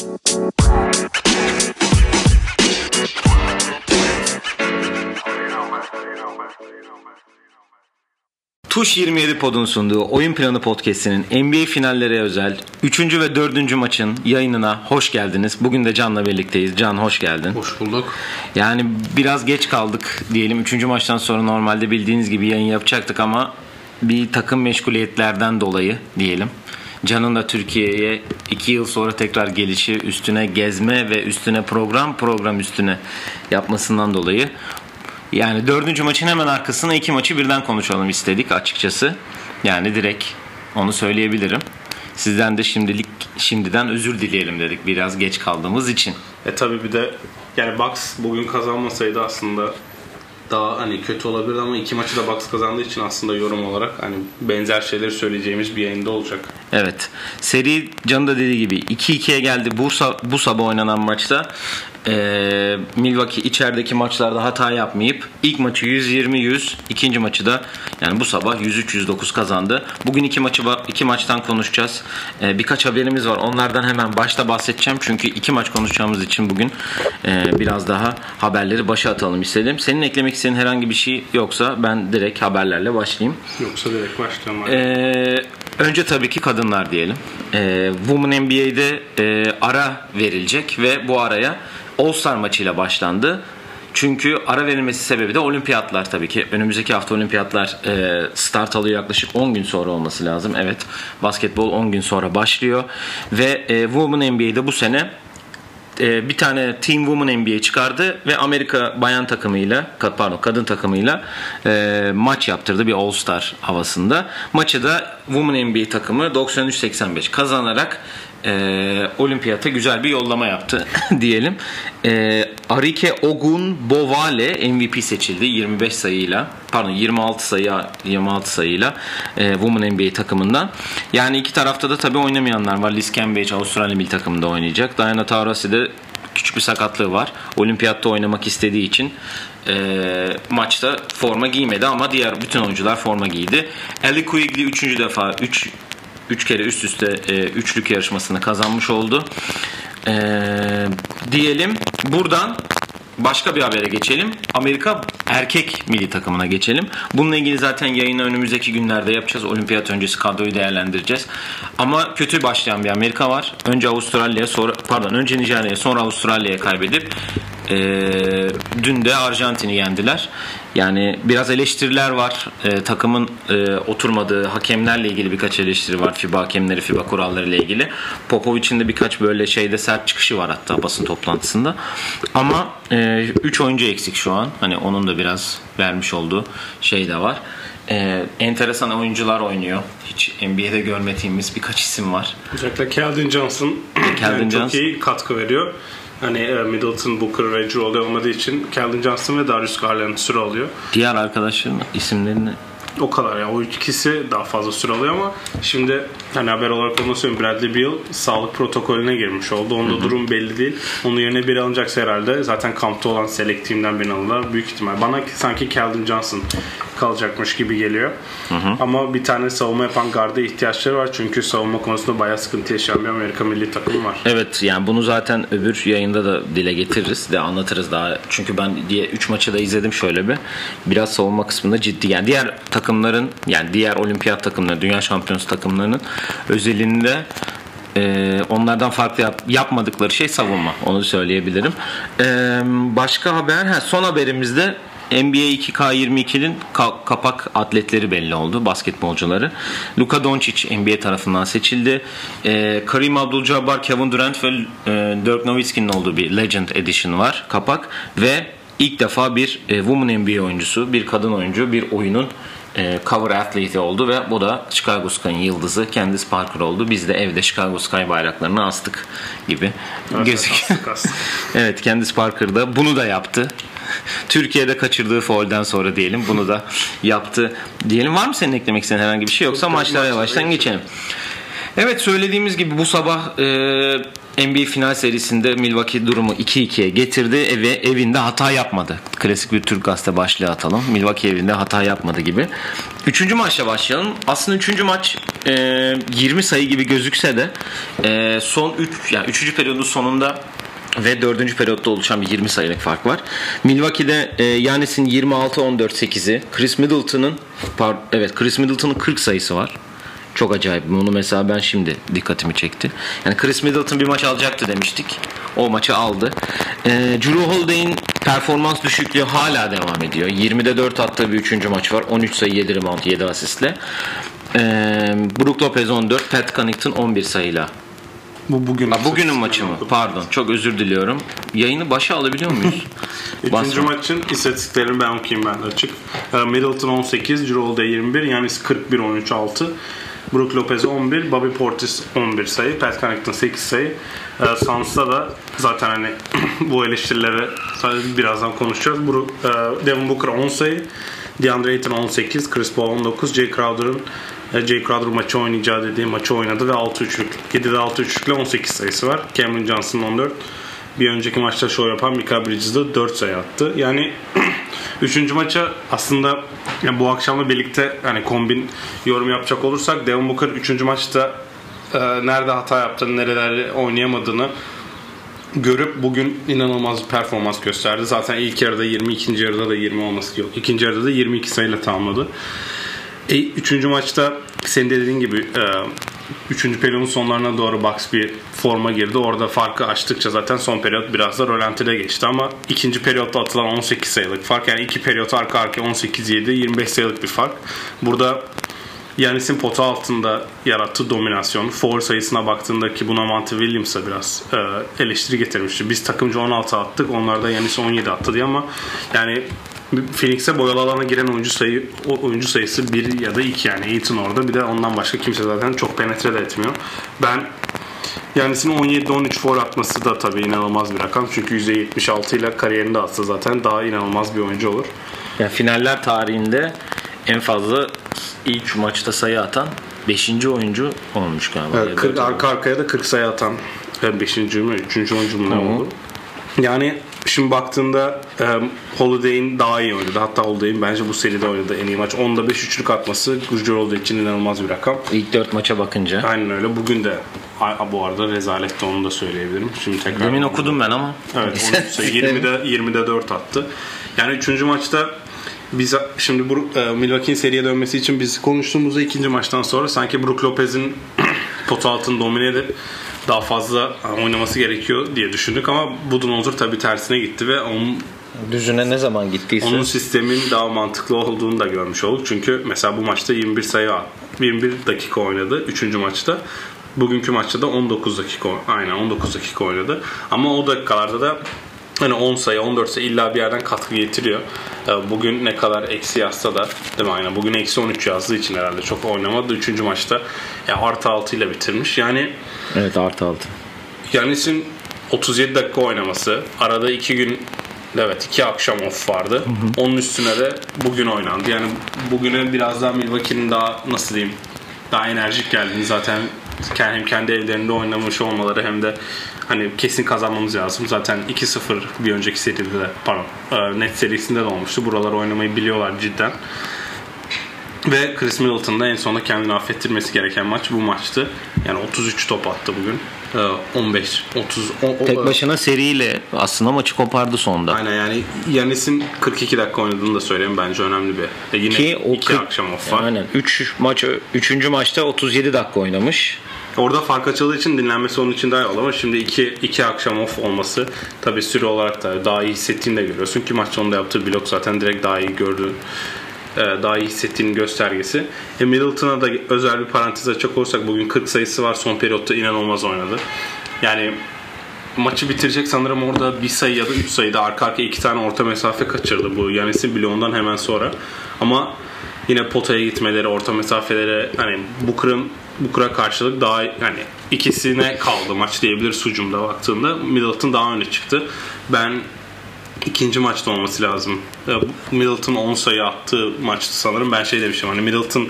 Tuş 27 Pod'un sunduğu Oyun Planı Podcast'inin NBA finallere özel 3. ve 4. maçın yayınına hoş geldiniz. Bugün de Can'la birlikteyiz. Can hoş geldin. Hoş bulduk. Yani biraz geç kaldık diyelim. 3. maçtan sonra normalde bildiğiniz gibi yayın yapacaktık ama bir takım meşguliyetlerden dolayı diyelim. Can'ın da Türkiye'ye 2 yıl sonra tekrar gelişi üstüne gezme ve üstüne program program üstüne yapmasından dolayı yani dördüncü maçın hemen arkasına iki maçı birden konuşalım istedik açıkçası. Yani direkt onu söyleyebilirim. Sizden de şimdilik şimdiden özür dileyelim dedik biraz geç kaldığımız için. E tabi bir de yani Bucks bugün kazanmasaydı aslında daha hani kötü olabilirdi ama iki maçı da Bucks kazandığı için aslında yorum olarak hani benzer şeyleri söyleyeceğimiz bir yayında olacak. Evet. Seri Can da dediği gibi 2-2'ye geldi. Bu, bu sabah oynanan maçta e, Milwaukee içerideki maçlarda hata yapmayıp ilk maçı 120-100, ikinci maçı da yani bu sabah 103-109 kazandı. Bugün iki maçı iki maçtan konuşacağız. E, birkaç haberimiz var. Onlardan hemen başta bahsedeceğim. Çünkü iki maç konuşacağımız için bugün e, biraz daha haberleri başa atalım istedim. Senin eklemek istediğin herhangi bir şey yoksa ben direkt haberlerle başlayayım. Yoksa direkt başlayalım. E, önce tabii ki kadınlar diyelim. E, Women NBA'de e, ara verilecek ve bu araya All-Star maçıyla başlandı. Çünkü ara verilmesi sebebi de olimpiyatlar tabii ki. Önümüzdeki hafta olimpiyatlar e, start alıyor yaklaşık 10 gün sonra olması lazım. Evet basketbol 10 gün sonra başlıyor. Ve e, Women NBA'de bu sene e, bir tane Team Women NBA çıkardı ve Amerika bayan takımıyla pardon kadın takımıyla e, maç yaptırdı bir All Star havasında. Maçı da Women NBA takımı 93-85 kazanarak e, olimpiyata güzel bir yollama yaptı diyelim. E, Arike Ogun Bovale MVP seçildi 25 sayıyla. Pardon 26 sayı 26 sayıyla e, Women NBA takımından. Yani iki tarafta da tabii oynamayanlar var. Liz Cambage Avustralya milli takımında oynayacak. Diana Taurasi de küçük bir sakatlığı var. Olimpiyatta oynamak istediği için e, maçta forma giymedi ama diğer bütün oyuncular forma giydi. Ellie Quigley 3. defa 3 3 kere üst üste e, üçlük yarışmasını kazanmış oldu. E, diyelim buradan başka bir habere geçelim. Amerika erkek milli takımına geçelim. Bununla ilgili zaten yayını önümüzdeki günlerde yapacağız. Olimpiyat öncesi kadroyu değerlendireceğiz. Ama kötü başlayan bir Amerika var. Önce Avustralya'ya sonra pardon önce Nijerya'ya sonra Avustralya'ya kaybedip e, dün de Arjantin'i yendiler. Yani biraz eleştiriler var. E, takımın e, oturmadığı hakemlerle ilgili birkaç eleştiri var. FIBA hakemleri, FIBA kuralları ile ilgili. Popovic'in de birkaç böyle şeyde sert çıkışı var hatta basın toplantısında. Ama 3 e, oyuncu eksik şu an. Hani onun da biraz vermiş olduğu şey de var. E, enteresan oyuncular oynuyor. Hiç NBA'de görmediğimiz birkaç isim var. Özellikle Keldon Johnson, Keldon yani Johnson çok iyi katkı veriyor. Hani e, Middleton, Booker ve Drew olmadığı için Keldon Johnson ve Darius Garland süre alıyor. Diğer arkadaşların isimlerini o kadar ya. O ikisi daha fazla süre alıyor ama şimdi hani haber olarak onu söyleyeyim. Bradley Beal sağlık protokolüne girmiş oldu. Onda Hı-hı. durum belli değil. Onun yerine biri alınacaksa herhalde zaten kampta olan select team'den birini alırlar. Büyük ihtimal. Bana sanki Keldon Johnson kalacakmış gibi geliyor. Hı hı. Ama bir tane savunma yapan garda ihtiyaçları var. Çünkü savunma konusunda bayağı sıkıntı yaşayan bir Amerika milli takımı var. Evet yani bunu zaten öbür yayında da dile getiririz de anlatırız daha. Çünkü ben diye 3 maçı da izledim şöyle bir. Biraz savunma kısmında ciddi. Yani diğer takımların yani diğer olimpiyat takımları, dünya şampiyonası takımlarının özelinde e, onlardan farklı yap, yapmadıkları şey savunma. Onu söyleyebilirim. E, başka haber, ha, son haberimizde NBA 2K22'nin ka- kapak atletleri belli oldu. Basketbolcuları. Luka Doncic NBA tarafından seçildi. Ee, Karim Abdul-Jabbar, Kevin Durant ve e, Dirk Nowitzki'nin olduğu bir Legend Edition var. Kapak ve ilk defa bir e, Women NBA oyuncusu, bir kadın oyuncu bir oyunun e, cover athlete oldu ve bu da Chicago Sky'ın yıldızı Candice Parker oldu. Biz de evde Chicago Sky bayraklarını astık gibi evet, gözüküyor. evet Candice Parker da bunu da yaptı. Türkiye'de kaçırdığı foul'den sonra diyelim bunu da yaptı diyelim. Var mı senin eklemek istediğin herhangi bir şey yoksa maçlara yavaştan geçelim. Evet söylediğimiz gibi bu sabah e, NBA final serisinde Milwaukee durumu 2-2'ye getirdi ve evinde hata yapmadı. Klasik bir Türk gazete başlığı atalım. Milwaukee evinde hata yapmadı gibi. Üçüncü maçla başlayalım. Aslında üçüncü maç e, 20 sayı gibi gözükse de e, son 3 yani üçüncü periyodun sonunda ve dördüncü periyotta oluşan bir 20 sayılık fark var. Milwaukee'de e, Yanis'in 26-14-8'i, Chris Middleton'ın evet Chris Middleton'ın 40 sayısı var. Çok acayip. Bunu mesela ben şimdi dikkatimi çekti. Yani Chris Middleton bir maç alacaktı demiştik. O maçı aldı. E, Drew Holiday'in performans düşüklüğü hala devam ediyor. 20'de 4 attığı bir 3. maç var. 13 sayı 7 rebound 7 asistle. E, Brook Lopez 14, Pat Connaughton 11 sayıyla bu bugün. Ha, bugünün maçı mı? Pardon. Çok özür diliyorum. Yayını başa alabiliyor muyuz? Üçüncü maçın istatistiklerini ben okuyayım ben de açık. Middleton 18, Cirolde 21, yani 41 13 6. Brook Lopez 11, Bobby Portis 11 sayı, Pat Connaughton 8 sayı. Suns'ta da zaten hani bu eleştirilere birazdan konuşacağız. Brook, Devin Booker 10 sayı, DeAndre Ayton 18, Chris Paul 19, Jay Crowder'ın Jay Crowder maçı oynayacağı dediği maçı oynadı ve 6-3'lük 7'de 6-3'lükle 18 sayısı var. Cameron Johnson 14. Bir önceki maçta show yapan Mika Bridges de 4 sayı attı. Yani 3. maça aslında yani bu akşamla birlikte hani kombin yorum yapacak olursak Devin Booker 3. maçta e, nerede hata yaptığını, nerelerde oynayamadığını görüp bugün inanılmaz bir performans gösterdi. Zaten ilk yarıda 20, ikinci yarıda da 20 olması yok. İkinci yarıda da 22 sayıyla tamamladı. E, üçüncü maçta senin de dediğin gibi e, üçüncü periyodun sonlarına doğru Bucks bir forma girdi. Orada farkı açtıkça zaten son periyot biraz da rolantide geçti ama ikinci periyotta atılan 18 sayılık fark yani iki periyot arka arka 18-7 25 sayılık bir fark. Burada Yanis'in pota altında yarattığı dominasyon, foul sayısına baktığında ki buna Monty Williams'a biraz e, eleştiri getirmişti. Biz takımcı 16 attık, onlar da Yanis 17 attı diye ama yani Phoenix'e boyalı alana giren oyuncu sayı oyuncu sayısı 1 ya da 2 yani Aiton orada bir de ondan başka kimse zaten çok penetre de etmiyor. Ben Yanis'in 17-13 foul atması da tabii inanılmaz bir rakam. Çünkü %76 ile kariyerinde atsa zaten daha inanılmaz bir oyuncu olur. Yani finaller tarihinde en fazla ilk maçta sayı atan 5. oyuncu olmuş galiba. Evet, 40, arka arkaya da 40 sayı atan 5. mü 3. oyuncu mu ne oldu? Yani Şimdi baktığında e, Holiday'in daha iyi oynadı. Hatta Holiday'in bence bu seride oynadı en iyi maç. 10'da 5 üçlük atması Gurcur Holiday için inanılmaz bir rakam. İlk 4 maça bakınca. Aynen öyle. Bugün de bu arada rezalet de onu da söyleyebilirim. Şimdi tekrar Demin okudum ben ama. Evet. 20'de 20'de 4 attı. Yani 3. maçta biz şimdi bu e, Milwaukee'nin seriye dönmesi için biz konuştuğumuzda ikinci maçtan sonra sanki Brook Lopez'in pot altını domine edip daha fazla oynaması gerekiyor diye düşündük ama Budenholzer tabii tersine gitti ve onun düzüne ne zaman gittiyse onun sistemin daha mantıklı olduğunu da görmüş olduk. Çünkü mesela bu maçta 21 sayı 21 dakika oynadı 3. maçta. Bugünkü maçta da 19 dakika aynen 19 dakika oynadı. Ama o dakikalarda da hani 10 sayı 14 sayı illa bir yerden katkı getiriyor. Ee, bugün ne kadar eksi yazsa da değil mi aynen bugün eksi 13 yazdığı için herhalde çok oynamadı. Üçüncü maçta ya artı 6 ile bitirmiş. Yani Evet artı 6. Yanis'in 37 dakika oynaması arada 2 gün Evet iki akşam off vardı. Hı hı. Onun üstüne de bugün oynandı. Yani bugüne biraz daha Milwaukee'nin daha nasıl diyeyim daha enerjik geldiğini zaten hem kendi evlerinde oynamış olmaları hem de hani kesin kazanmamız lazım. Zaten 2-0 bir önceki seride de pardon e, net serisinde de olmuştu. Buraları oynamayı biliyorlar cidden. Ve Chris Middleton da en sonunda kendini affettirmesi gereken maç bu maçtı. Yani 33 top attı bugün. 15 30 o, tek başına seriyle aslında maçı kopardı sonda. Aynen yani Yanis'in 42 dakika oynadığını da söyleyeyim bence önemli bir. E yine Ki o iki 40, akşam off var. Aynen 3 maç 3. maçta 37 dakika oynamış. Orada fark açıldığı için dinlenmesi onun için daha iyi oldu ama şimdi iki, iki akşam off olması tabii süre olarak da daha iyi hissettiğini de görüyorsun ki maç sonunda yaptığı blok zaten direkt daha iyi gördüğün e, daha iyi hissettiğinin göstergesi. E Middleton'a da özel bir parantez açacak olursak bugün 40 sayısı var. Son periyotta inanılmaz oynadı. Yani maçı bitirecek sanırım orada bir sayı ya da üç sayıda arka arkaya iki tane orta mesafe kaçırdı bu Yanis'in bloğundan hemen sonra. Ama yine potaya gitmeleri, orta mesafelere hani Booker'ın Booker'a karşılık daha yani ikisine kaldı maç diyebilir sucumda baktığında. Middleton daha öne çıktı. Ben ikinci maçta olması lazım. Middleton 10 sayı attığı maçtı sanırım. Ben şey demiştim hani Middleton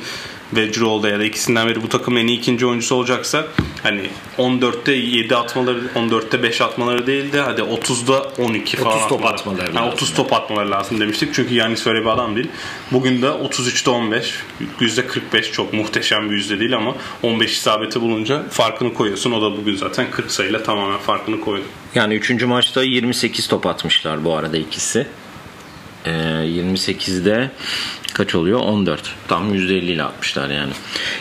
ve Holiday ya da ikisinden biri bu takımın en iyi ikinci oyuncusu olacaksa hani 14'te 7 atmaları 14'te 5 atmaları değil de hadi 30'da 12 falan 30 top atmaları Yani lazım. 30 top atmaları lazım demiştik. Çünkü Yanis öyle bir adam değil. Bugün de 33'te 15 %45 çok muhteşem bir yüzde değil ama 15 isabeti bulunca farkını koyuyorsun. O da bugün zaten 40 sayıyla tamamen farkını koydu. Yani 3. maçta 28 top atmışlar bu arada ikisi. Ee, 28'de kaç oluyor? 14. Tam %50 ile atmışlar yani.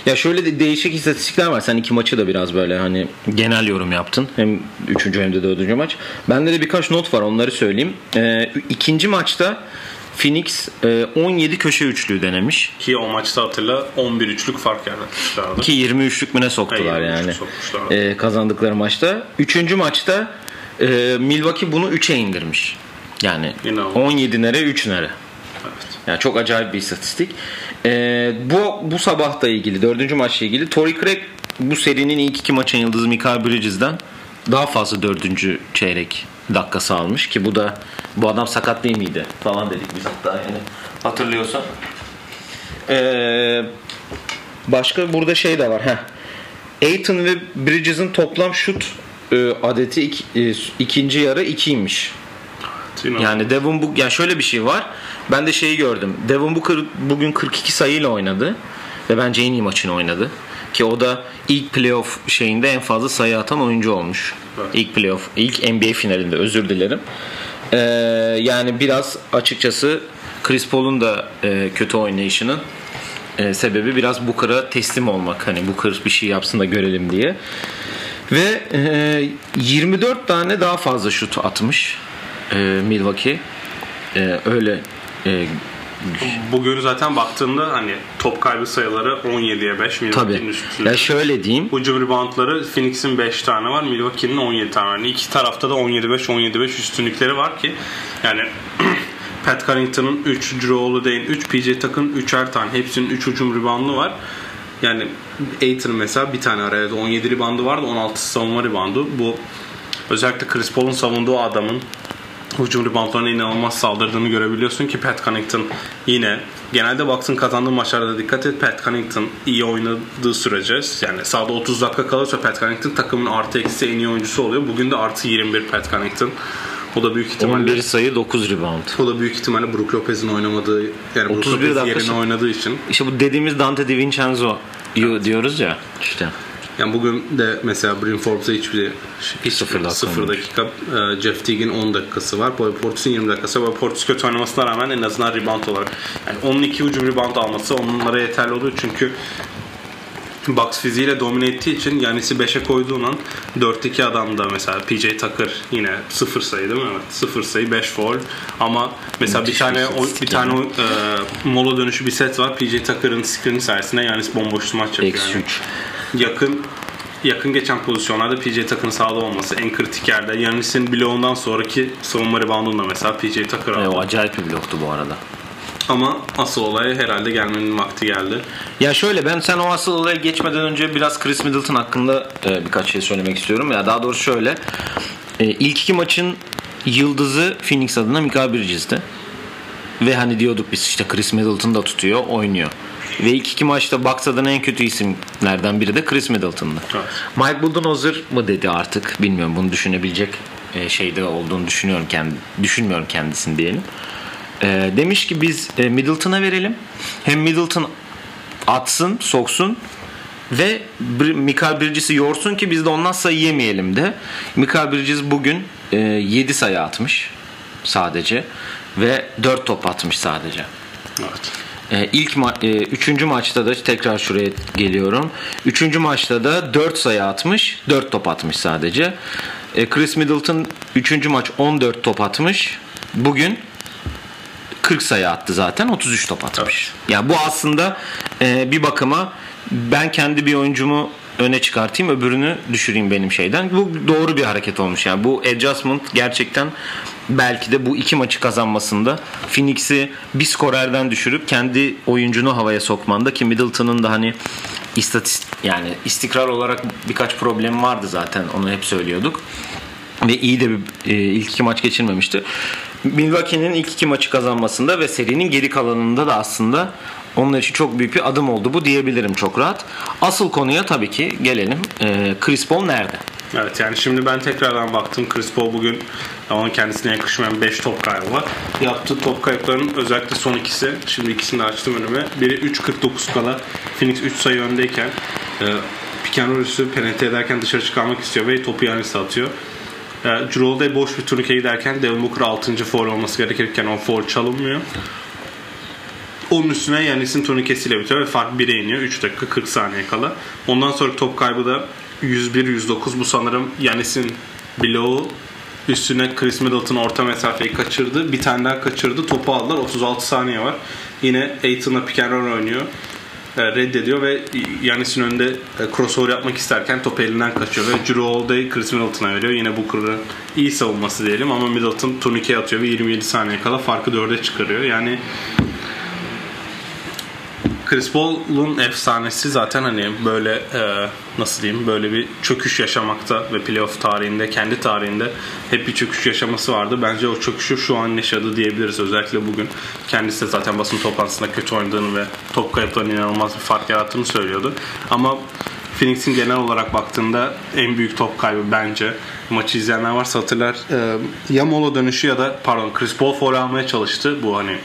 Ya şöyle de değişik istatistikler var. Sen iki maçı da biraz böyle hani genel yorum yaptın. Hem 3. hem de 4. maç. Bende de birkaç not var onları söyleyeyim. Ee, ikinci maçta Phoenix e, 17 köşe üçlüğü denemiş. Ki o maçta hatırla 11 üçlük fark yaratmışlardı. Ki 23'lük mü ne soktular Ha, 23'lük yani. Ee, kazandıkları maçta. Üçüncü maçta e, Milwaukee bunu 3'e indirmiş. Yani o. 17 nere 3 nere. Evet. Yani çok acayip bir istatistik. Ee, bu bu sabah da ilgili dördüncü maçla ilgili Torrey Craig bu serinin ilk iki maçın yıldızı Michael Bridges'den daha fazla dördüncü çeyrek dakikası almış ki bu da bu adam sakat değil miydi falan dedik biz hatta yani hatırlıyorsan. Ee, başka burada şey de var. Heh. Aiton ve Bridges'in toplam şut e, adeti ik- e, ikinci yarı 2'ymiş. Yani Devin Book yani şöyle bir şey var. Ben de şeyi gördüm. Devin Booker bugün 42 sayıyla oynadı ve bence en iyi maçını oynadı. Ki o da ilk playoff şeyinde en fazla sayı atan oyuncu olmuş. Evet. İlk playoff, ilk NBA finalinde özür dilerim. Ee, yani biraz açıkçası Chris Paul'un da e, kötü oynayışının e, sebebi biraz Booker'a teslim olmak. Hani Booker bir şey yapsın da görelim diye. Ve e, 24 tane daha fazla şut atmış e, Milwaukee. E, öyle e, Bugün zaten baktığında hani top kaybı sayıları 17'ye 5 Milwaukee'nin üstünde. Ya şöyle diyeyim. Hücum reboundları Phoenix'in 5 tane var. Milwaukee'nin 17 tane var. Yani iki tarafta da 17-5 17-5 üstünlükleri var ki yani Pat Connaughton'un 3, Drew Holiday'in 3, PJ Tucker'ın 3'er tane. Hepsinin 3 hücum reboundu var. Yani Aiton'un mesela bir tane araya 17 reboundu vardı. 16 savunma reboundu. Bu özellikle Chris Paul'un savunduğu adamın hücum reboundlarına inanılmaz saldırdığını görebiliyorsun ki Pat Connaughton yine genelde baksın kazandığı maçlarda dikkat et Pat Connaughton iyi oynadığı sürece yani sahada 30 dakika kalırsa Pat Connaughton takımın artı eksi en iyi oyuncusu oluyor. Bugün de artı 21 Pat Connaughton. O da büyük ihtimalle 11 sayı 9 rebound. o da büyük ihtimalle Brook Lopez'in oynamadığı yani Brook 31 Lopez dakika yerine oynadığı için. İşte bu dediğimiz Dante DiVincenzo diyor, diyoruz ya işte. Yani bugün de mesela Brim Forbes'a hiçbir hiç Sıfır dakika sıfır dakika. Ee, Jeff Teague'in 10 dakikası var. Boy Portis'in 20 dakikası var. Portis kötü oynamasına rağmen en azından rebound olarak. Yani onun iki hücum rebound alması onlara yeterli oluyor çünkü Bucks fiziğiyle domine ettiği için Yanis'i 5'e koyduğun an 4-2 adam da mesela PJ Tucker yine 0 sayı değil mi? Evet. 0 sayı 5 foul ama mesela Müthiş bir tane bir o, bir tane yani. e, mola dönüşü bir set var. PJ Tucker'ın screen sayesinde Yanis bomboş maç yapıyor. Yani. 3. yakın yakın geçen pozisyonlarda PJ Tucker'ın sahada olması en kritik yerde. Yanis'in bloğundan sonraki savunma reboundunda mesela PJ Tucker E, aldı. o acayip bir bloktu bu arada. Ama asıl olaya herhalde gelmenin vakti geldi. Ya şöyle ben sen o asıl olaya geçmeden önce biraz Chris Middleton hakkında e, birkaç şey söylemek istiyorum. Ya daha doğrusu şöyle. E, ilk iki maçın yıldızı Phoenix adına Mikael Bridges'ti. Ve hani diyorduk biz işte Chris Middleton da tutuyor, oynuyor. Ve ilk iki maçta Bucks adına en kötü isimlerden biri de Chris Middleton'dı. Evet. Mike Budenholzer mı dedi artık bilmiyorum bunu düşünebilecek e, şeyde olduğunu düşünüyorum kendi düşünmüyorum kendisini diyelim. E, demiş ki biz e, Middleton'a verelim. Hem Middleton atsın, soksun ve Michael Bridges'i yorsun ki biz de ondan sayı yemeyelim de. Michael Bridges bugün e, 7 sayı atmış sadece ve 4 top atmış sadece. Evet. E, ilk ma- e, üçüncü maçta da tekrar şuraya geliyorum. Üçüncü maçta da 4 sayı atmış, 4 top atmış sadece. E, Chris Middleton üçüncü maç 14 top atmış. Bugün 40 sayı attı zaten 33 top atmış. Ya bu aslında e, bir bakıma ben kendi bir oyuncumu öne çıkartayım öbürünü düşüreyim benim şeyden. Bu doğru bir hareket olmuş yani. Bu adjustment gerçekten belki de bu iki maçı kazanmasında Phoenix'i bir skorerden düşürüp kendi oyuncunu havaya sokmanda ki Middleton'ın da hani istatist yani istikrar olarak birkaç problemi vardı zaten onu hep söylüyorduk ve iyi de bir e, ilk iki maç geçirmemişti. Milwaukee'nin ilk iki maçı kazanmasında ve serinin geri kalanında da aslında onlar için çok büyük bir adım oldu bu diyebilirim çok rahat. Asıl konuya tabii ki gelelim. Ee, Chris Paul nerede? Evet yani şimdi ben tekrardan baktım. Chris Paul bugün onun kendisine yakışmayan 5 top kaybı var. Yaptığı top kayıplarının özellikle son ikisi. Şimdi ikisini de açtım önüme. Biri 3.49 kala Phoenix 3 sayı öndeyken e, roll üstü penetre ederken dışarı çıkarmak istiyor ve topu Yanis'e atıyor. E, Holiday boş bir turnike giderken Devin Booker 6. foul olması gerekirken o foul çalınmıyor. Onun üstüne Yanis'in turnikesiyle bitiyor ve fark 1'e iniyor. 3 dakika 40 saniye kala. Ondan sonra top kaybı da 101-109 bu sanırım Yanis'in bloğu üstüne Chris Middleton orta mesafeyi kaçırdı. Bir tane daha kaçırdı. Topu aldılar. 36 saniye var. Yine Aiton'la pick and roll oynuyor. E, reddediyor ve Yanis'in önünde crossover yapmak isterken topu elinden kaçıyor ve Drew Holiday Chris Middleton'a veriyor. Yine Booker'ın iyi savunması diyelim ama Middleton turnikeye atıyor ve 27 saniye kala farkı 4'e çıkarıyor. Yani Chris Paul'un efsanesi zaten hani böyle e, nasıl diyeyim böyle bir çöküş yaşamakta ve playoff tarihinde kendi tarihinde hep bir çöküş yaşaması vardı. Bence o çöküşü şu an yaşadı diyebiliriz özellikle bugün. Kendisi de zaten basın toplantısında kötü oynadığını ve top kayıplarının inanılmaz bir fark yarattığını söylüyordu. Ama Phoenix'in genel olarak baktığında en büyük top kaybı bence maçı izleyenler varsa hatırlar e, ya mola dönüşü ya da pardon Chris Paul foul almaya çalıştı. Bu hani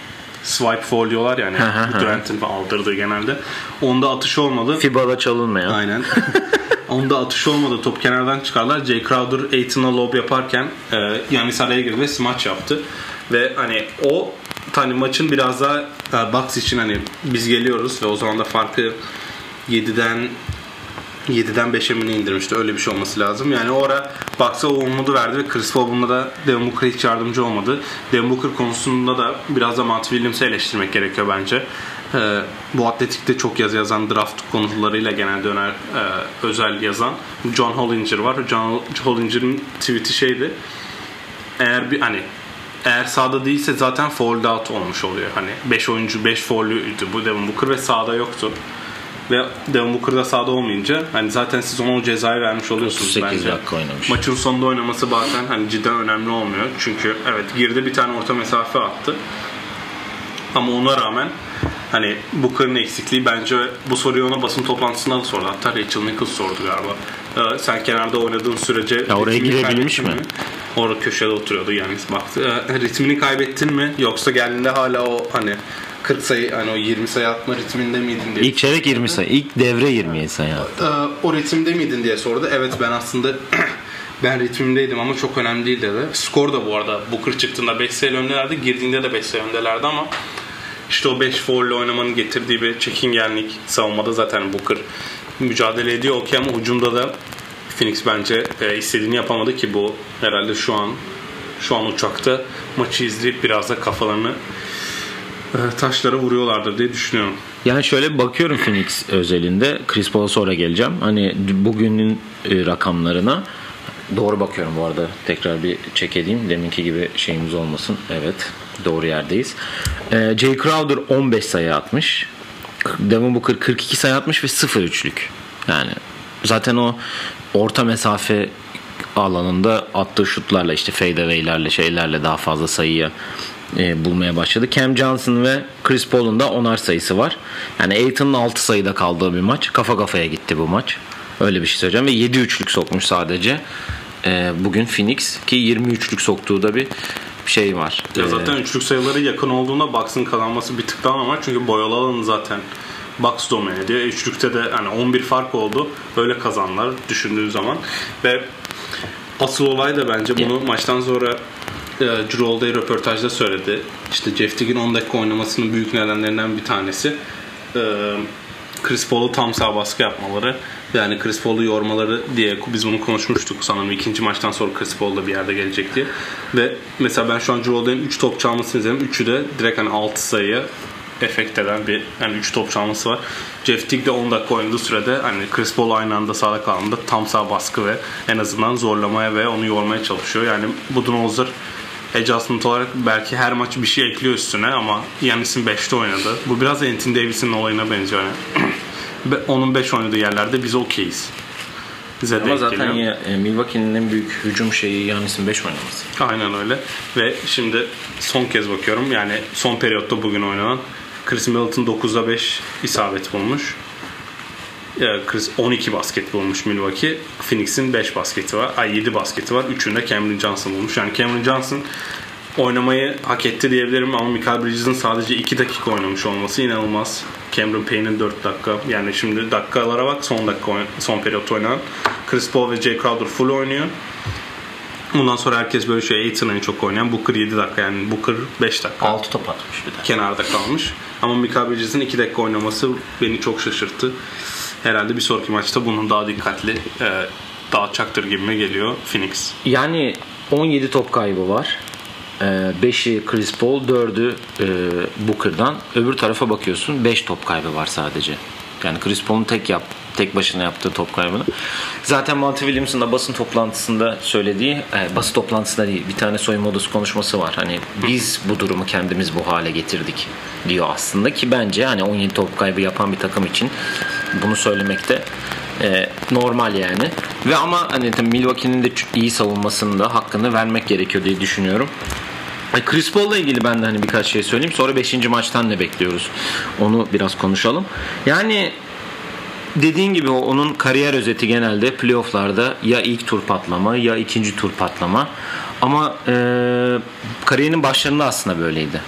swipe foul diyorlar yani. Durant'in aldırdığı genelde. Onda atış olmadı. FIBA'da çalınmayan. Aynen. Onda atış olmadı. Top kenardan çıkarlar. Jay Crowder Aiton'a lob yaparken e, Yanis araya girdi ve smaç yaptı. Ve hani o hani maçın biraz daha e, Bucks için hani biz geliyoruz ve o zaman da farkı 7'den 7'den 5'e mi indirmişti? Öyle bir şey olması lazım. Yani o ara Bucks'a o umudu verdi ve Chris Paul bunda da Devin Booker hiç yardımcı olmadı. Devin Booker konusunda da biraz da Matt Williams'ı eleştirmek gerekiyor bence. Ee, bu atletikte çok yazı yazan draft konularıyla genelde öner, e, özel yazan John Hollinger var. John Hollinger'ın tweet'i şeydi. Eğer bir hani eğer sahada değilse zaten fouled out olmuş oluyor. Hani 5 oyuncu 5 foul'lüydü bu Devin Booker ve sahada yoktu. Ve Devin Booker da sahada olmayınca hani zaten siz ona o cezayı vermiş oluyorsunuz 38 bence. dakika oynamış. Maçın sonunda oynaması bazen hani cidden önemli olmuyor. Çünkü evet girdi bir tane orta mesafe attı. Ama ona rağmen hani Booker'ın eksikliği bence bu soruyu ona basın toplantısında da sordu. Hatta Rachel Nichols sordu galiba. Ee, sen kenarda oynadığın sürece Ya oraya girebilmiş kaybettin mi? Orada köşede oturuyordu yani baktı. Ee, ritmini kaybettin mi? Yoksa geldiğinde hala o hani 40 sayı hani o 20 sayı atma ritminde miydin diye. İlk çeyrek 20 sayı. İlk devre 20 sayı. Ee, o ritimde miydin diye sordu. Evet ben aslında ben ritmimdeydim ama çok önemli değil dedi. Skor da bu arada Booker çıktığında 5 sayı öndelerdi. Girdiğinde de 5 sayı öndelerdi ama işte o 5 foul oynamanın getirdiği bir çekingenlik savunmada zaten Booker mücadele ediyor okey ama ucunda da Phoenix bence e, istediğini yapamadı ki bu herhalde şu an şu an uçakta maçı izleyip biraz da kafalarını taşlara vuruyorlardır diye düşünüyorum. Yani şöyle bir bakıyorum Phoenix özelinde. Chris Paul'a sonra geleceğim. Hani bugünün e, rakamlarına doğru bakıyorum bu arada. Tekrar bir check edeyim. Deminki gibi şeyimiz olmasın. Evet. Doğru yerdeyiz. E, Jay Crowder 15 sayı atmış. Devin Booker 42 sayı atmış ve 0 üçlük. Yani zaten o orta mesafe alanında attığı şutlarla işte fadeaway'lerle şeylerle daha fazla sayıya e, bulmaya başladı. Cam Johnson ve Chris Paul'un da onar sayısı var. Yani Aiton'un 6 sayıda kaldığı bir maç. Kafa kafaya gitti bu maç. Öyle bir şey söyleyeceğim. Ve 7 üçlük sokmuş sadece. E, bugün Phoenix ki 20 üçlük soktuğu da bir şey var. Ya E, zaten üçlük sayıları yakın olduğunda Bucks'ın kazanması bir tık daha normal. Çünkü boyalı alanı zaten Bucks domine ediyor. Üçlükte de hani 11 fark oldu. Böyle kazanlar düşündüğün zaman. Ve asıl olay da bence bunu maçtan sonra e, Drew Holiday röportajda söyledi. İşte Jeff Teague'in 10 dakika oynamasının büyük nedenlerinden bir tanesi e, Chris Paul'u tam sağ baskı yapmaları. Yani Chris Paul'u yormaları diye biz bunu konuşmuştuk sanırım ikinci maçtan sonra Chris Paul da bir yerde gelecek diye. Ve mesela ben şu an Drew Holiday'in 3 top çalmasını izledim. 3'ü de direkt hani 6 sayıya efekt eden bir yani 3 top çalması var. Jeff Teague de 10 dakika oynadığı sürede hani Chris Paul aynı anda sahada kaldığında tam sağ baskı ve en azından zorlamaya ve onu yormaya çalışıyor. Yani Budenholzer adjustment olarak belki her maç bir şey ekliyor üstüne ama Yanis'in 5'te oynadı. Bu biraz Anthony Davis'in olayına benziyor. Yani. Onun 5 oynadığı yerlerde biz okeyiz. bize Ama zaten ya, e, Milwaukee'nin en büyük hücum şeyi Yanis'in 5 oynaması. Aynen öyle. Ve şimdi son kez bakıyorum. Yani son periyotta bugün oynanan Chris Middleton 9'da 5 isabet bulmuş. Chris 12 basket bulmuş Milwaukee. Phoenix'in 5 basketi var. Ay 7 basketi var. Üçünde Cameron Johnson bulmuş. Yani Cameron Johnson oynamayı hak etti diyebilirim ama Michael Bridges'in sadece 2 dakika oynamış olması inanılmaz. Cameron Payne'in 4 dakika. Yani şimdi dakikalara bak son dakika son periyot oynanan. Chris Paul ve Jay Crowder full oynuyor. Bundan sonra herkes böyle şey Aiton en çok oynayan. Booker 7 dakika yani Booker 5 dakika 6 top atmış bir de. kenarda kalmış. Ama Michael Bridges'in 2 dakika oynaması beni çok şaşırttı. Herhalde bir sonraki maçta bunun daha dikkatli e, dağıtacaktır gibime geliyor Phoenix. Yani 17 top kaybı var. 5'i Chris Paul, 4'ü e, Booker'dan. Öbür tarafa bakıyorsun 5 top kaybı var sadece. Yani Chris Paul'un tek yap tek başına yaptığı top kaybını. Zaten Monty Williams'ın da basın toplantısında söylediği, e, basın toplantısında değil, bir tane soyunma odası konuşması var. Hani biz bu durumu kendimiz bu hale getirdik diyor aslında ki bence hani 17 top kaybı yapan bir takım için bunu söylemekte e, normal yani. Ve ama hani Milwaukee'nin de iyi savunmasının da hakkını vermek gerekiyor diye düşünüyorum. E, Chris Paul'la ilgili ben de hani birkaç şey söyleyeyim. Sonra 5. maçtan ne bekliyoruz? Onu biraz konuşalım. Yani dediğin gibi onun kariyer özeti genelde playofflarda ya ilk tur patlama ya ikinci tur patlama. Ama e, kariyerinin başlarında aslında böyleydi.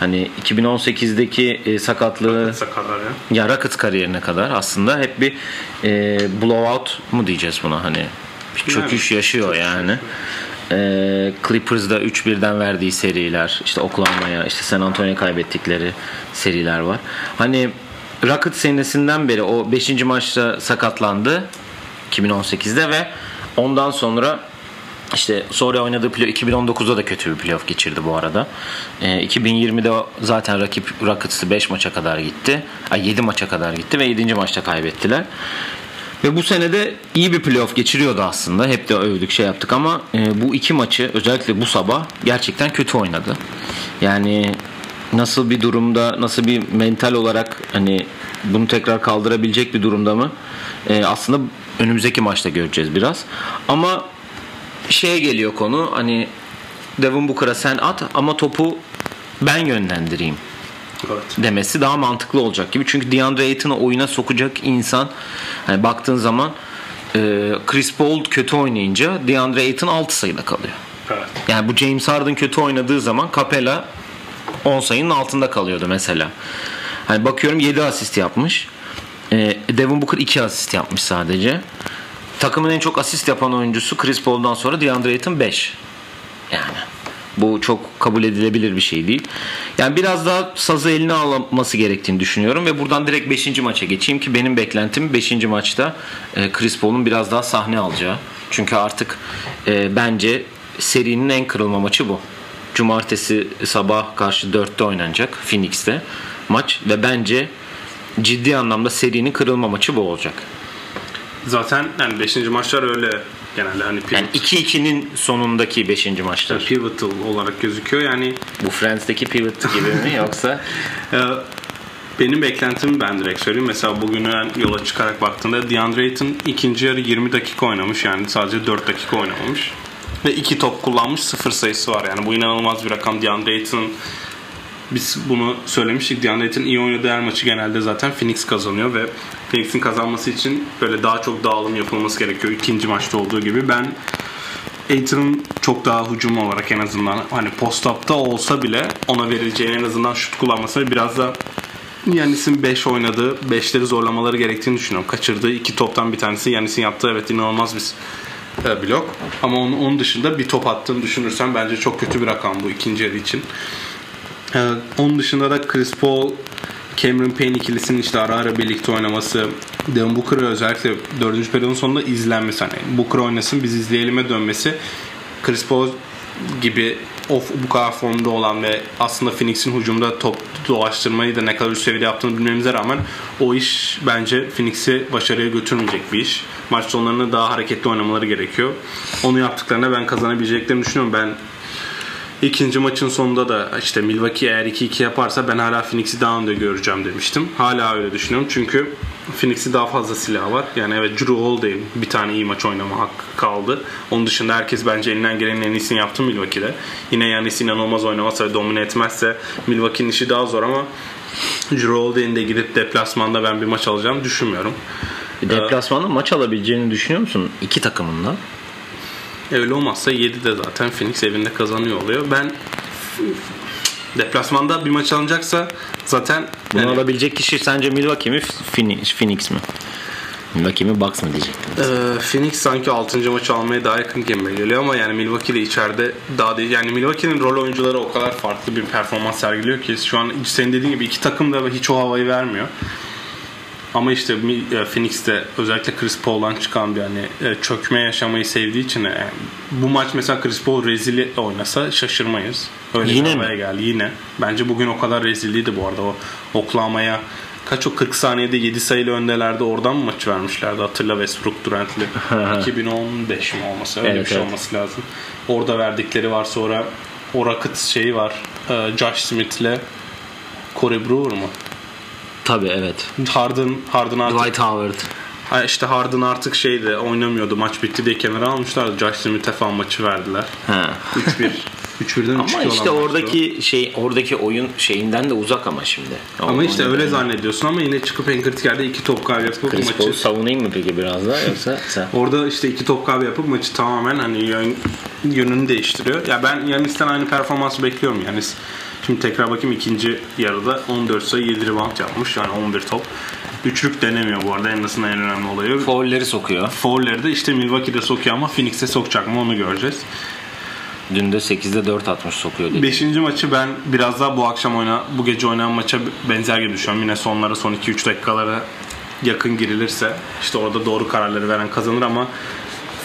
Hani 2018'deki e, sakatlığı Sakarlar ya. ya Rockets kariyerine kadar aslında hep bir e, blowout mu diyeceğiz buna hani bir çöküş yaşıyor yani. E, Clippers'da 3-1'den verdiği seriler, işte Oklahoma'ya, işte San Antonio'ya kaybettikleri seriler var. Hani Rockets senesinden beri o 5. maçta sakatlandı 2018'de ve ondan sonra işte sonra oynadığı playoff 2019'da da kötü bir playoff geçirdi bu arada. Ee, 2020'de zaten rakip Rockets'ı 5 maça kadar gitti. Ay 7 maça kadar gitti ve 7. maçta kaybettiler. Ve bu senede iyi bir playoff geçiriyordu aslında. Hep de övdük şey yaptık ama e, bu iki maçı özellikle bu sabah gerçekten kötü oynadı. Yani nasıl bir durumda, nasıl bir mental olarak hani bunu tekrar kaldırabilecek bir durumda mı? E, aslında önümüzdeki maçta göreceğiz biraz. Ama şeye geliyor konu hani Devin Booker'a sen at ama topu ben yönlendireyim Evet. demesi daha mantıklı olacak gibi. Çünkü DeAndre Ayton'u oyuna sokacak insan hani baktığın zaman e, Chris Paul kötü oynayınca DeAndre Ayton 6 sayıda kalıyor. Evet. Yani bu James Harden kötü oynadığı zaman Capella 10 sayının altında kalıyordu mesela. Hani bakıyorum 7 asist yapmış. E, Devin Booker 2 asist yapmış sadece. Takımın en çok asist yapan oyuncusu Chris Paul'dan sonra DeAndre Ayton 5. Yani bu çok kabul edilebilir bir şey değil. Yani biraz daha sazı eline alması gerektiğini düşünüyorum ve buradan direkt 5. maça geçeyim ki benim beklentim 5. maçta e, Chris Paul'un biraz daha sahne alacağı. Çünkü artık e, bence serinin en kırılma maçı bu. Cumartesi sabah karşı 4'te oynanacak Phoenix'te maç ve bence ciddi anlamda serinin kırılma maçı bu olacak. Zaten yani 5. maçlar öyle genelde hani pivot, Yani 2-2'nin sonundaki 5. maçlar. pivotal olarak gözüküyor. Yani Bu Friends'deki pivot gibi mi yoksa Ee, benim beklentim ben direkt söyleyeyim. Mesela bugüne yola çıkarak baktığında DeAndre Ayton ikinci yarı 20 dakika oynamış. Yani sadece 4 dakika oynamamış. Ve 2 top kullanmış 0 sayısı var. Yani bu inanılmaz bir rakam. DeAndre Ayton'ın biz bunu söylemiştik. Ayton iyi oynadığı her maçı genelde zaten Phoenix kazanıyor ve Phoenix'in kazanması için böyle daha çok dağılım yapılması gerekiyor. ikinci maçta olduğu gibi. Ben Aiton'un çok daha hücum olarak en azından hani post-up'ta olsa bile ona verileceği en azından şut kullanmasını biraz da Yanis'in 5 oynadığı 5'leri zorlamaları gerektiğini düşünüyorum. Kaçırdığı iki toptan bir tanesi Yanis'in yaptığı evet inanılmaz bir e, blok. Ama onun, onun dışında bir top attığını düşünürsen bence çok kötü bir rakam bu ikinci yarı için. Ee, onun dışında da Chris Paul, Cameron Payne ikilisinin işte ara ara birlikte oynaması, Devin Booker'ı özellikle 4. periyodun sonunda izlenmesi. Hani Booker oynasın biz izleyelim'e dönmesi Chris Paul gibi of bu kadar formda olan ve aslında Phoenix'in hücumda top dolaştırmayı da ne kadar üst seviyede yaptığını bilmemize rağmen o iş bence Phoenix'i başarıya götürmeyecek bir iş. Maç sonlarında daha hareketli oynamaları gerekiyor. Onu yaptıklarında ben kazanabileceklerini düşünüyorum. Ben İkinci maçın sonunda da işte Milwaukee eğer 2-2 yaparsa ben hala Phoenix'i daha önde göreceğim demiştim. Hala öyle düşünüyorum çünkü Phoenix'in daha fazla silahı var. Yani evet Drew Holiday'in bir tane iyi maç oynama hakkı kaldı. Onun dışında herkes bence elinden gelenin en iyisini yaptı Milwaukee'de. Yine yani inanılmaz oynamasa ve domine etmezse Milwaukee'nin işi daha zor ama Drew Holiday'in de gidip deplasmanda ben bir maç alacağım düşünmüyorum. Deplasmanda maç alabileceğini düşünüyor musun? İki takımında. Öyle olmazsa 7'de zaten Phoenix evinde kazanıyor oluyor. Ben deplasmanda bir maç alınacaksa zaten Bunu yani, alabilecek kişi sence Milwaukee mi Phoenix, mi? Milwaukee mi Bucks mı diyecektim. Ee, Phoenix sanki 6. maçı almaya daha yakın gibi geliyor ama yani Milwaukee de içeride daha değil. Yani Milwaukee'nin rol oyuncuları o kadar farklı bir performans sergiliyor ki şu an senin dediğin gibi iki takım da hiç o havayı vermiyor. Ama işte e, Phoenix'te özellikle Chris Paul'dan çıkan bir hani e, çökme yaşamayı sevdiği için yani bu maç mesela Chris Paul rezili oynasa şaşırmayız. Öyle Yine mi? geldi yine. Bence bugün o kadar rezilliydi bu arada o Oklahoma'ya kaç o 40 saniyede 7 sayılı öndelerdi oradan mı maçı vermişlerdi hatırla Westbrook Durant'li 2015 mi olması öyle Evet, bir şey evet. olması lazım. Orada verdikleri var sonra o Rockets şeyi var e, Josh Smith'le Corey Brewer mu? Tabii evet. Harden, Harden artık Dwight Howard. Ha işte Harden artık şeydi oynamıyordu. Maç bitti diye kenara almışlardı. Josh Smith'e falan maçı verdiler. Ha. 3-1. 3-1'den 3-2 Ama işte maçtı o. oradaki şey oradaki oyun şeyinden de uzak ama şimdi. ama işte öyle zannediyorsun ama yine çıkıp en kritik yerde iki top kaybı yapıp Chris Paul maçı savunayım mı peki biraz daha yoksa sen? Orada işte iki top kaybı yapıp maçı tamamen hani yön, yönünü değiştiriyor. Ya ben Yanis'ten aynı performansı bekliyorum. Yanis şimdi tekrar bakayım ikinci yarıda 14 sayı 7 rebound yapmış. Yani 11 top. Üçlük denemiyor bu arada en azından en önemli olayı. Foul'leri sokuyor. Foul'leri de işte Milwaukee'de sokuyor ama Phoenix'te sokacak mı onu göreceğiz. Dün de 8'de 4 atmış sokuyor dedi. Beşinci maçı ben biraz daha bu akşam oyna, bu gece oynanan maça benzer gibi düşünüyorum. Yine sonlara son 2-3 dakikalara yakın girilirse işte orada doğru kararları veren kazanır ama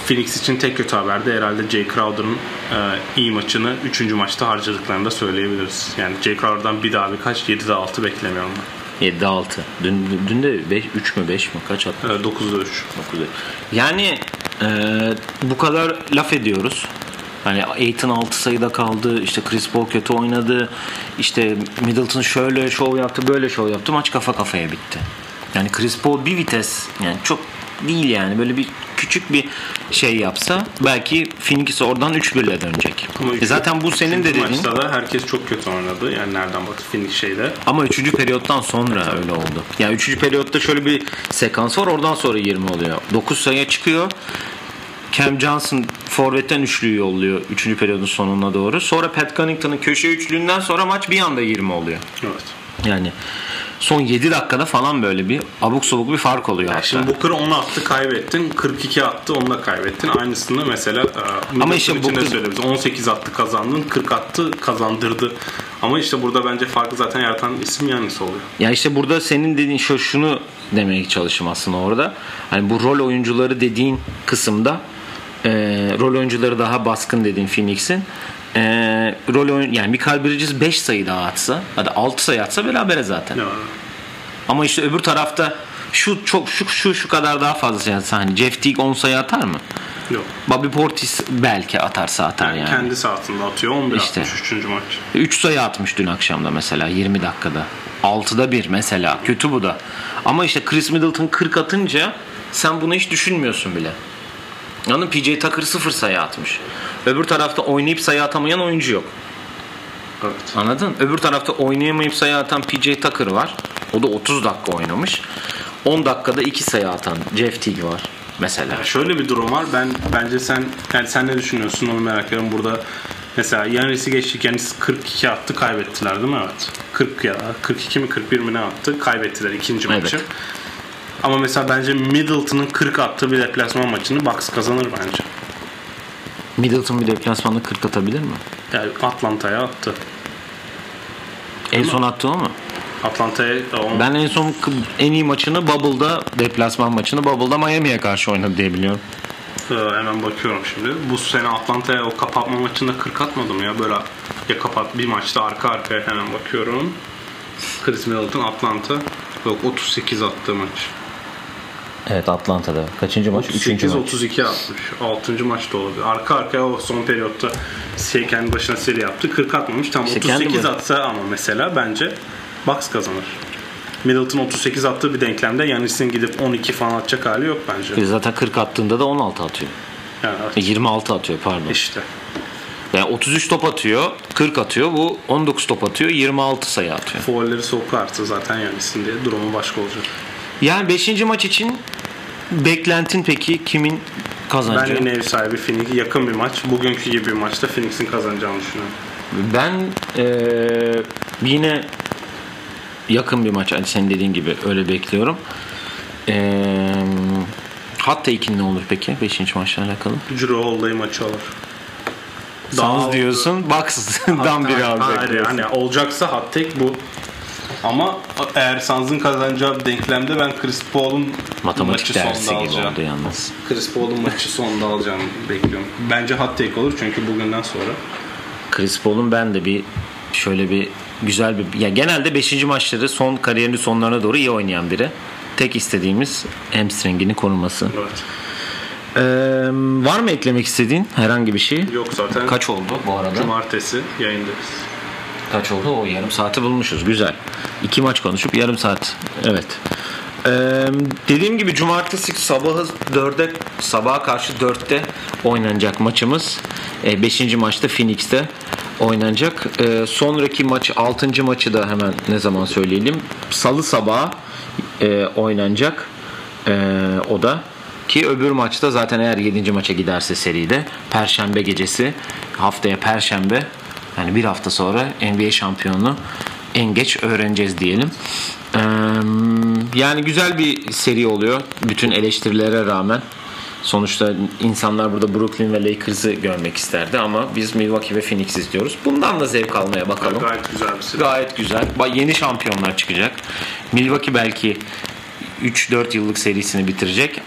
Phoenix için tek kötü haber de herhalde Jay Crowder'ın e, iyi maçını 3. maçta harcadıklarını da söyleyebiliriz. Yani Jay Crowder'dan bir daha birkaç 7'de 6 beklemiyorum ben. 7'de 6. Dün, dün de 5, 3 mü 5 mi kaç attı? E, 9'da 3. 9'da. Yani e, bu kadar laf ediyoruz. Hani Aiton 6 sayıda kaldı. işte Chris Paul kötü oynadı. işte Middleton şöyle şov yaptı, böyle şov yaptı. Maç kafa kafaya bitti. Yani Chris Paul bir vites yani çok değil yani böyle bir küçük bir şey yapsa belki Phoenix oradan 3-1 ile dönecek. Ama E zaten bu senin de dediğin. maçta da herkes çok kötü oynadı. Yani nereden baktı Phoenix şeyde. Ama 3. periyottan sonra öyle oldu. Yani 3. periyotta şöyle bir sekans var oradan sonra 20 oluyor. 9 sayıya çıkıyor. Cam Johnson forvetten üçlüyü yolluyor 3. periyodun sonuna doğru. Sonra Pat Connaughton'ın köşe üçlüğünden sonra maç bir anda 20 oluyor. Evet. Yani son 7 dakikada falan böyle bir abuk sabuk bir fark oluyor hatta. Şimdi Booker 10 attı kaybettin. 42 attı onu da kaybettin. Aynısını mesela e, Ama işte Booker- söyleriz. 18 attı kazandın. 40 attı kazandırdı. Ama işte burada bence farkı zaten yaratan isim Yannis oluyor. Ya işte burada senin dediğin şu şunu demeye çalıştım aslında orada. Hani bu rol oyuncuları dediğin kısımda e, rol oyuncuları daha baskın dediğin Phoenix'in e, rol oyun yani Michael Bridges 5 sayı daha atsa hadi 6 sayı atsa berabere zaten. Ya, Ama işte öbür tarafta şu çok şu şu şu kadar daha fazla sayı atsa hani Jeff Teague 10 sayı atar mı? yok. Bobby Portis belki atarsa atar Yani yani. kendi sahasında atıyor. 11 İşte. atmış 3. maç. 3 sayı atmış dün akşamda mesela 20 dakikada. 6'da 1 mesela. Kötü bu da. Ama işte Chris Middleton 40 atınca sen bunu hiç düşünmüyorsun bile. Anladın? PJ Tucker 0 sayı atmış. Öbür tarafta oynayıp sayı atamayan oyuncu yok. Evet. Anladın? Öbür tarafta oynayamayıp sayı atan PJ Tucker var. O da 30 dakika oynamış. 10 dakikada 2 sayı atan Jeff Teague var mesela. Ya şöyle bir durum var. Ben bence sen yani sen ne düşünüyorsun onu merak ediyorum. Burada mesela Yannis'i geçtik. Yannis 42 attı kaybettiler değil mi? Evet. 40 ya 42 mi 41 mi ne attı? Kaybettiler ikinci Evet. maçı. Ama mesela bence Middleton'ın 40 attığı bir deplasman maçını Bucks kazanır bence. Middleton bir deplasmanda 40 atabilir mi? Yani Atlanta'ya attı. En son attığı o mu? Atlanta'ya o- Ben en son en iyi maçını Bubble'da deplasman maçını Bubble'da Miami'ye karşı oynadı diye biliyorum. Ee, hemen bakıyorum şimdi. Bu sene Atlanta'ya o kapatma maçında 40 atmadım ya. Böyle ya kapat bir maçta arka arkaya hemen bakıyorum. Chris Middleton Atlanta. Yok 38 attığı maç. Evet Atlanta'da. Kaçıncı maç? 38 32 atmış. 6. maçta olabilir. Arka arkaya o son periyotta şey kendi başına seri yaptı. 40 atmamış. Tam İşte kendi 38 baş- atsa ama mesela bence Bucks kazanır. Middleton 38 attığı bir denklemde Yanis'in gidip 12 falan atacak hali yok bence. Zaten 40 attığında da 16 atıyor. Yani E, 26 atıyor pardon. işte. Yani 33 top atıyor, 40 atıyor. Bu 19 top atıyor, 26 sayı atıyor. Foul'leri soğuk arttı zaten Yanis'in diye durumu başka olacak. Yani 5. maç için beklentin peki kimin Ben kazanacağı? yine ev sahibi Phoenix yakın bir maç. Bugünkü gibi bir maçta Phoenix'in kazanacağını düşünüyorum. Ben eee, yine yakın bir maç. Hani senin dediğin gibi öyle bekliyorum. Eee Hatta ikin ne olur peki 5. maçla alakalı? Drew Holiday maçı alır. Sans diyorsun, Bucks'dan biri alacak. Hayır yani olacaksa hot take bu. Ama eğer Suns'ın kazanacağı bir denklemde ben Chris Paul'un maçı gibi alacağım. oldu yalnız. Chris Paul'un maçı sonda alacağını bekliyorum. Bence hot take olur çünkü bugünden sonra. Chris Paul'un ben de bir şöyle bir güzel bir ya genelde 5. maçları son kariyerinin sonlarına doğru iyi oynayan biri. Tek istediğimiz hamstringini koruması. Evet. Ee, var mı eklemek istediğin herhangi bir şey? Yok zaten Kaç oldu bu arada? cumartesi yayındayız. Kaç oldu? O yarım saati bulmuşuz. Güzel. İki maç konuşup yarım saat. Evet. Ee, dediğim gibi cumartesi sabahı 4'e sabaha karşı 4'te oynanacak maçımız. 5. maçta Phoenix'te oynanacak. Ee, sonraki maç 6. maçı da hemen ne zaman söyleyelim. Salı sabahı e, oynanacak. Ee, o da ki öbür maçta zaten eğer 7. maça giderse seride Perşembe gecesi haftaya Perşembe yani bir hafta sonra NBA şampiyonunu en geç öğreneceğiz diyelim. Ee, yani güzel bir seri oluyor bütün eleştirilere rağmen. Sonuçta insanlar burada Brooklyn ve Lakers'ı görmek isterdi ama biz Milwaukee ve Phoenix istiyoruz. Bundan da zevk almaya bakalım. Gayet güzel bir seri. Gayet güzel. Yeni şampiyonlar çıkacak. Milwaukee belki 3-4 yıllık serisini bitirecek.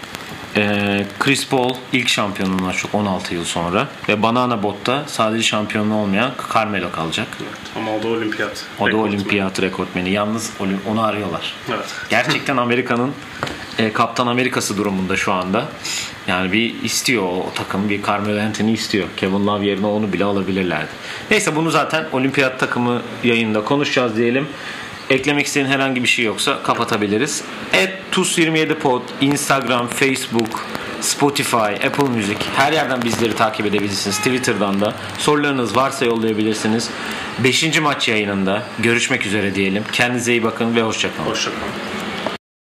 Ee, Chris Paul ilk şampiyonluğundan çok 16 yıl sonra ve Banana Boat'ta sadece şampiyonluğu olmayan Carmelo kalacak. Evet. Ama o da olimpiyat. O da rekortmeni. olimpiyat rekortmeni. Yalnız onu arıyorlar. Evet. Gerçekten Amerika'nın e, Kaptan Amerikası durumunda şu anda. Yani bir istiyor o, o takım bir Carmelo Anthony istiyor. Kevin Love yerine onu bile alabilirlerdi. Neyse bunu zaten olimpiyat takımı yayında konuşacağız diyelim. Eklemek istediğin herhangi bir şey yoksa kapatabiliriz. Et TUS27 Pod, Instagram, Facebook, Spotify, Apple Music her yerden bizleri takip edebilirsiniz. Twitter'dan da sorularınız varsa yollayabilirsiniz. 5. maç yayınında görüşmek üzere diyelim. Kendinize iyi bakın ve hoşçakalın. Hoşçakalın.